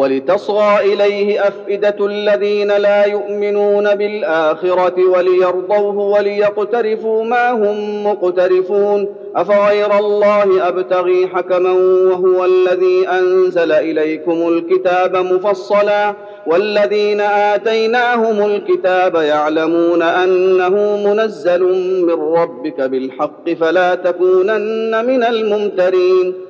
ولتصغى إليه أفئدة الذين لا يؤمنون بالآخرة وليرضوه وليقترفوا ما هم مقترفون. أفغير الله أبتغي حكما وهو الذي أنزل إليكم الكتاب مفصلا. والذين آتيناهم الكتاب يعلمون أنه منزل من ربك بالحق فلا تكونن من الممترين.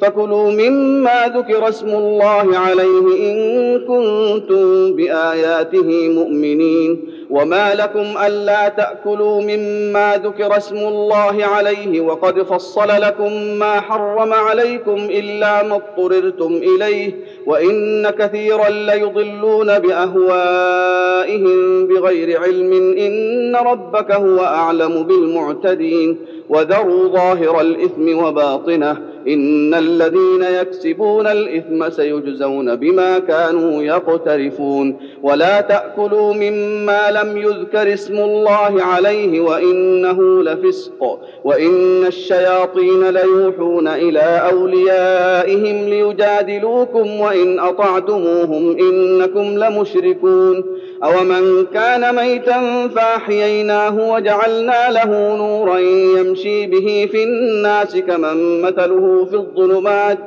فكلوا مما ذكر اسم الله عليه إن كنتم بآياته مؤمنين. وما لكم الا تاكلوا مما ذكر اسم الله عليه وقد فصل لكم ما حرم عليكم الا ما اضطررتم اليه وان كثيرا ليضلون باهوائهم بغير علم ان ربك هو اعلم بالمعتدين وذروا ظاهر الاثم وباطنه ان الذين يكسبون الاثم سيجزون بما كانوا يقترفون ولا تاكلوا مما لم يذكر اسم الله عليه وإنه لفسق وإن الشياطين ليوحون إلى أوليائهم ليجادلوكم وإن أطعتموهم إنكم لمشركون. أومن كان ميتا فأحييناه وجعلنا له نورا يمشي به في الناس كمن مثله في الظلمات.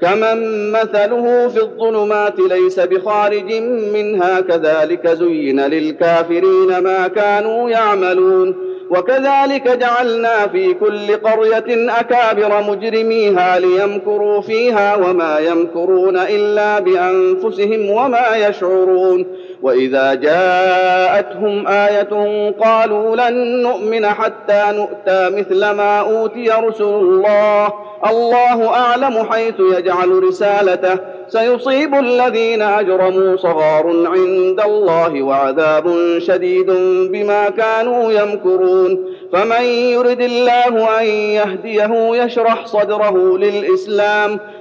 كمن مثله في الظلمات ليس بخارج منها كذلك زين للكافرين ما كانوا يعملون. وكذلك جعلنا في كل قرية أكابر مجرميها ليمكروا فيها وما يمكرون إلا بأنفسهم وما يشعرون. وإذا جاءتهم آية قالوا لن نؤمن حتى نؤتى مثل ما أوتي رسل الله. الله أعلم حيث يجعل رسالته. سيصيب الذين أجرموا صغار عند الله وعذاب شديد بما كانوا يمكرون. فمن يرد الله أن يهديه يشرح صدره للإسلام.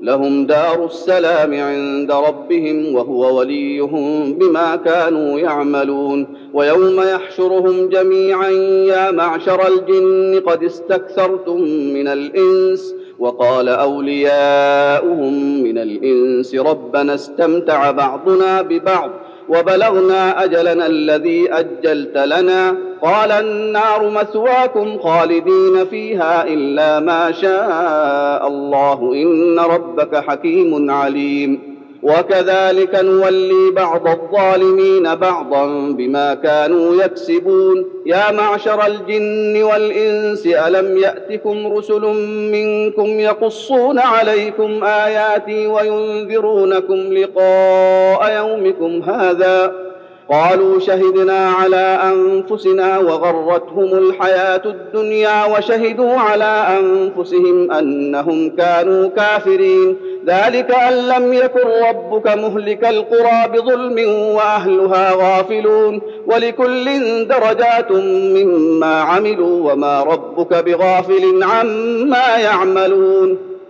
لهم دار السلام عند ربهم وهو وليهم بما كانوا يعملون. ويوم يحشرهم جميعا يا معشر الجن قد استكثرتم من الإنس. وقال أولياؤهم من الإنس ربنا استمتع بعضنا ببعض وبلغنا أجلنا الذي أجلت لنا. قال النار مثواكم خالدين فيها إلا ما شاء الله إن ربك حكيم عليم. وكذلك نولي بعض الظالمين بعضا بما كانوا يكسبون. يا معشر الجن والإنس ألم يأتكم رسل منكم يقصون عليكم آياتي وينذرونكم لقاء يومكم هذا؟ قالوا شهدنا على أنفسنا وغرتهم الحياة الدنيا وشهدوا على أنفسهم أنهم كانوا كافرين. ذلك أن لم يكن ربك مهلك القرى بظلم وأهلها غافلون. ولكل درجات مما عملوا وما ربك بغافل عما يعملون.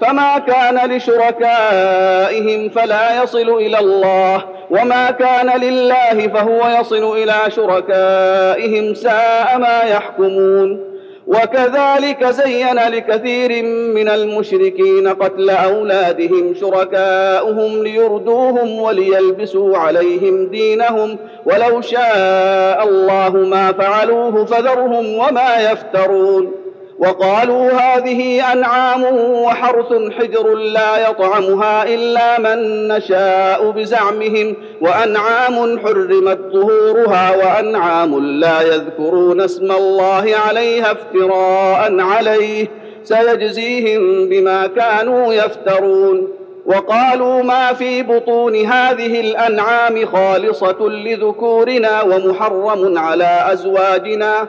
فما كان لشركائهم فلا يصل إلى الله وما كان لله فهو يصل إلى شركائهم ساء ما يحكمون وكذلك زين لكثير من المشركين قتل اولادهم شركاؤهم ليردوهم وليلبسوا عليهم دينهم ولو شاء الله ما فعلوه فذرهم وما يفترون وقالوا هذه أنعام وحرث حجر لا يطعمها إلا من نشاء بزعمهم وأنعام حرمت ظهورها وأنعام لا يذكرون اسم الله عليها افتراء عليه سيجزيهم بما كانوا يفترون. وقالوا ما في بطون هذه الأنعام خالصة لذكورنا ومحرم على أزواجنا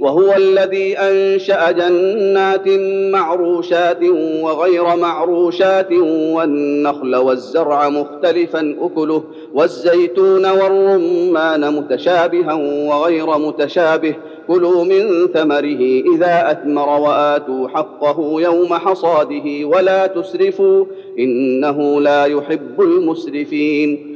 وهو الذي أنشأ جنات معروشات وغير معروشات والنخل والزرع مختلفا أكله والزيتون والرمان متشابها وغير متشابه كلوا من ثمره إذا أثمر وآتوا حقه يوم حصاده ولا تسرفوا إنه لا يحب المسرفين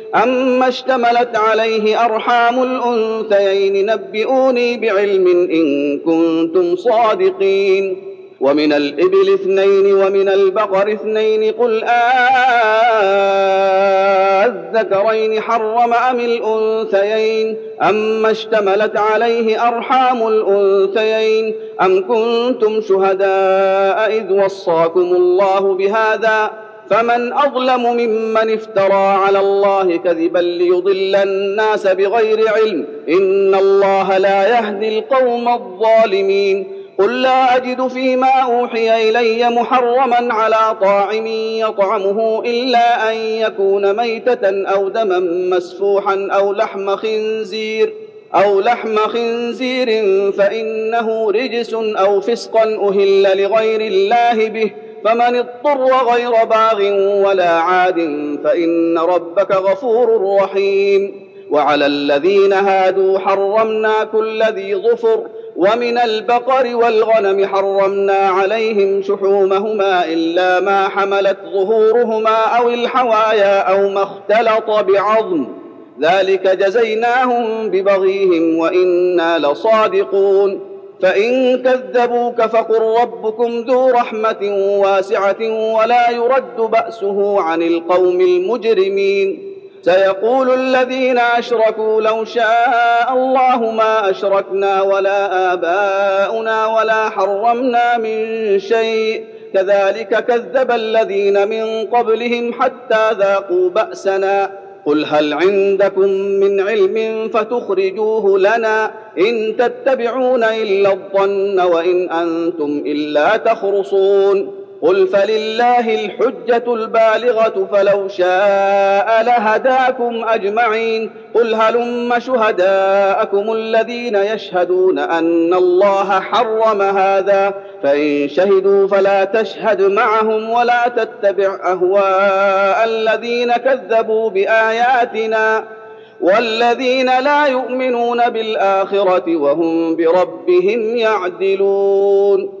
اما اشتملت عليه ارحام الانثيين نبئوني بعلم ان كنتم صادقين ومن الإبل اثنين ومن البقر اثنين قل الذكرين حرم أم الأنثيين أما اشتملت عليه أرحام الأنثيين أم كنتم شهداء إذ وصاكم الله بهذا فمن أظلم ممن افترى على الله كذبا ليضل الناس بغير علم إن الله لا يهدي القوم الظالمين قل لا أجد فيما أوحي إلي محرما على طاعم يطعمه إلا أن يكون ميتة أو دما مسفوحا أو لحم خنزير أو لحم خنزير فإنه رجس أو فسقا أهل لغير الله به فمن اضطر غير باغ ولا عاد فإن ربك غفور رحيم. وعلى الذين هادوا حرمنا كل ذي ظفر ومن البقر والغنم حرمنا عليهم شحومهما إلا ما حملت ظهورهما أو الحوايا أو ما اختلط بعظم. ذلك جزيناهم ببغيهم وإنا لصادقون. فإن كذبوك فقل ربكم ذو رحمة واسعة ولا يرد بأسه عن القوم المجرمين. سيقول الذين أشركوا لو شاء الله ما أشركنا ولا آباؤنا ولا حرمنا من شيء. كذلك كذب الذين من قبلهم حتى ذاقوا بأسنا. قل هل عندكم من علم فتخرجوه لنا ان تتبعون الا الظن وان أنتم الا تخرصون قل فلله الحجة البالغة فلو شاء لهداكم أجمعين قل هلم شهداءكم الذين يشهدون أن الله حرم هذا فإن شهدوا فلا تشهد معهم ولا تتبع أهواء الذين كذبوا بآياتنا والذين لا يؤمنون بالآخرة وهم بربهم يعدلون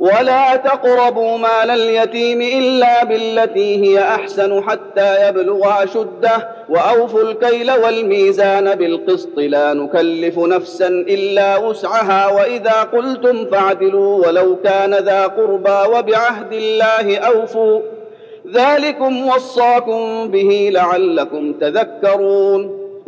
ولا تقربوا مال اليتيم إلا بالتي هي أحسن حتى يبلغ أشده وأوفوا الكيل والميزان بالقسط. لا نكلف نفسا إلا وسعها وإذا قلتم فاعدلوا ولو كان ذا قربى وبعهد الله أوفوا. ذلكم وصاكم به لعلكم تذكرون.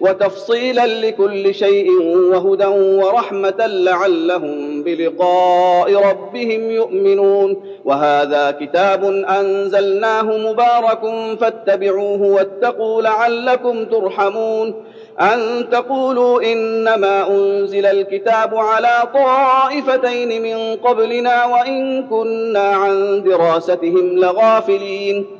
وتفصيلا لكل شيء وهدى ورحمة لعلهم بلقاء ربهم يؤمنون. وهذا كتاب أنزلناه مبارك فاتبعوه واتقوا لعلكم ترحمون. أن تقولوا إنما أنزل الكتاب على طائفتين من قبلنا وإن كنا عن دراستهم لغافلين.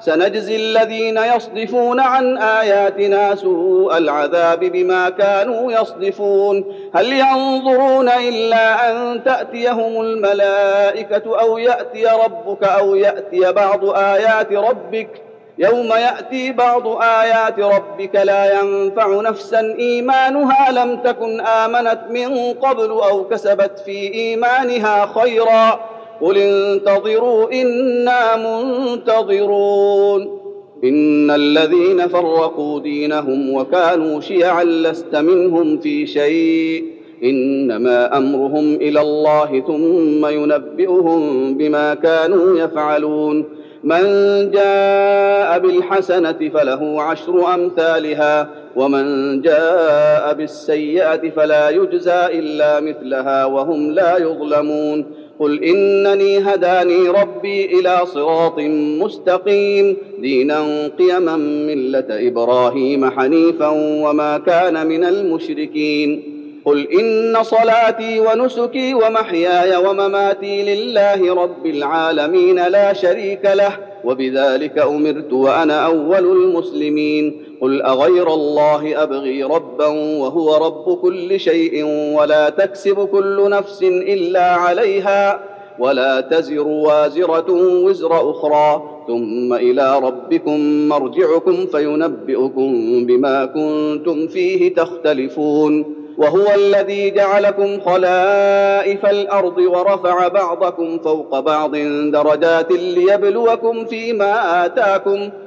سنجزي الذين يصدفون عن آياتنا سوء العذاب بما كانوا يصدفون. هل ينظرون إلا أن تأتيهم الملائكة أو يأتي ربك أو يأتي بعض آيات ربك؟ يوم يأتي بعض آيات ربك لا ينفع نفسا إيمانها. لم تكن آمنت من قبل أو كسبت في إيمانها خيرا. قل انتظروا أنا منتظرون. ان الذين فرقوا دينهم وكانوا شيعا لست منهم في شيء. انما امرهم إلى الله ثم ينبئهم بما كانوا يفعلون. من جاء بالحسنه فله عشر امثالها ومن جاء بالسيئه فلا يجزى الا مثلها وهم لا يظلمون. قل انني هداني ربي إلى صراط مستقيم دينا قيما مله إبراهيم حنيفا وما كان من المشركين قل ان صلاتي ونسكي ومحياي ومماتي لله رب العالمين لا شريك له وبذلك امرت وأنا اول المسلمين قل اغير الله ابغي ربا وهو رب كل شيء ولا تكسب كل نفس الا عليها ولا تزر وازره وزر أخرى ثم إلى ربكم مرجعكم فينبئكم بما كنتم فيه تختلفون وهو الذي جعلكم خلائف الأرض ورفع بعضكم فوق بعض درجات ليبلوكم فيما اتاكم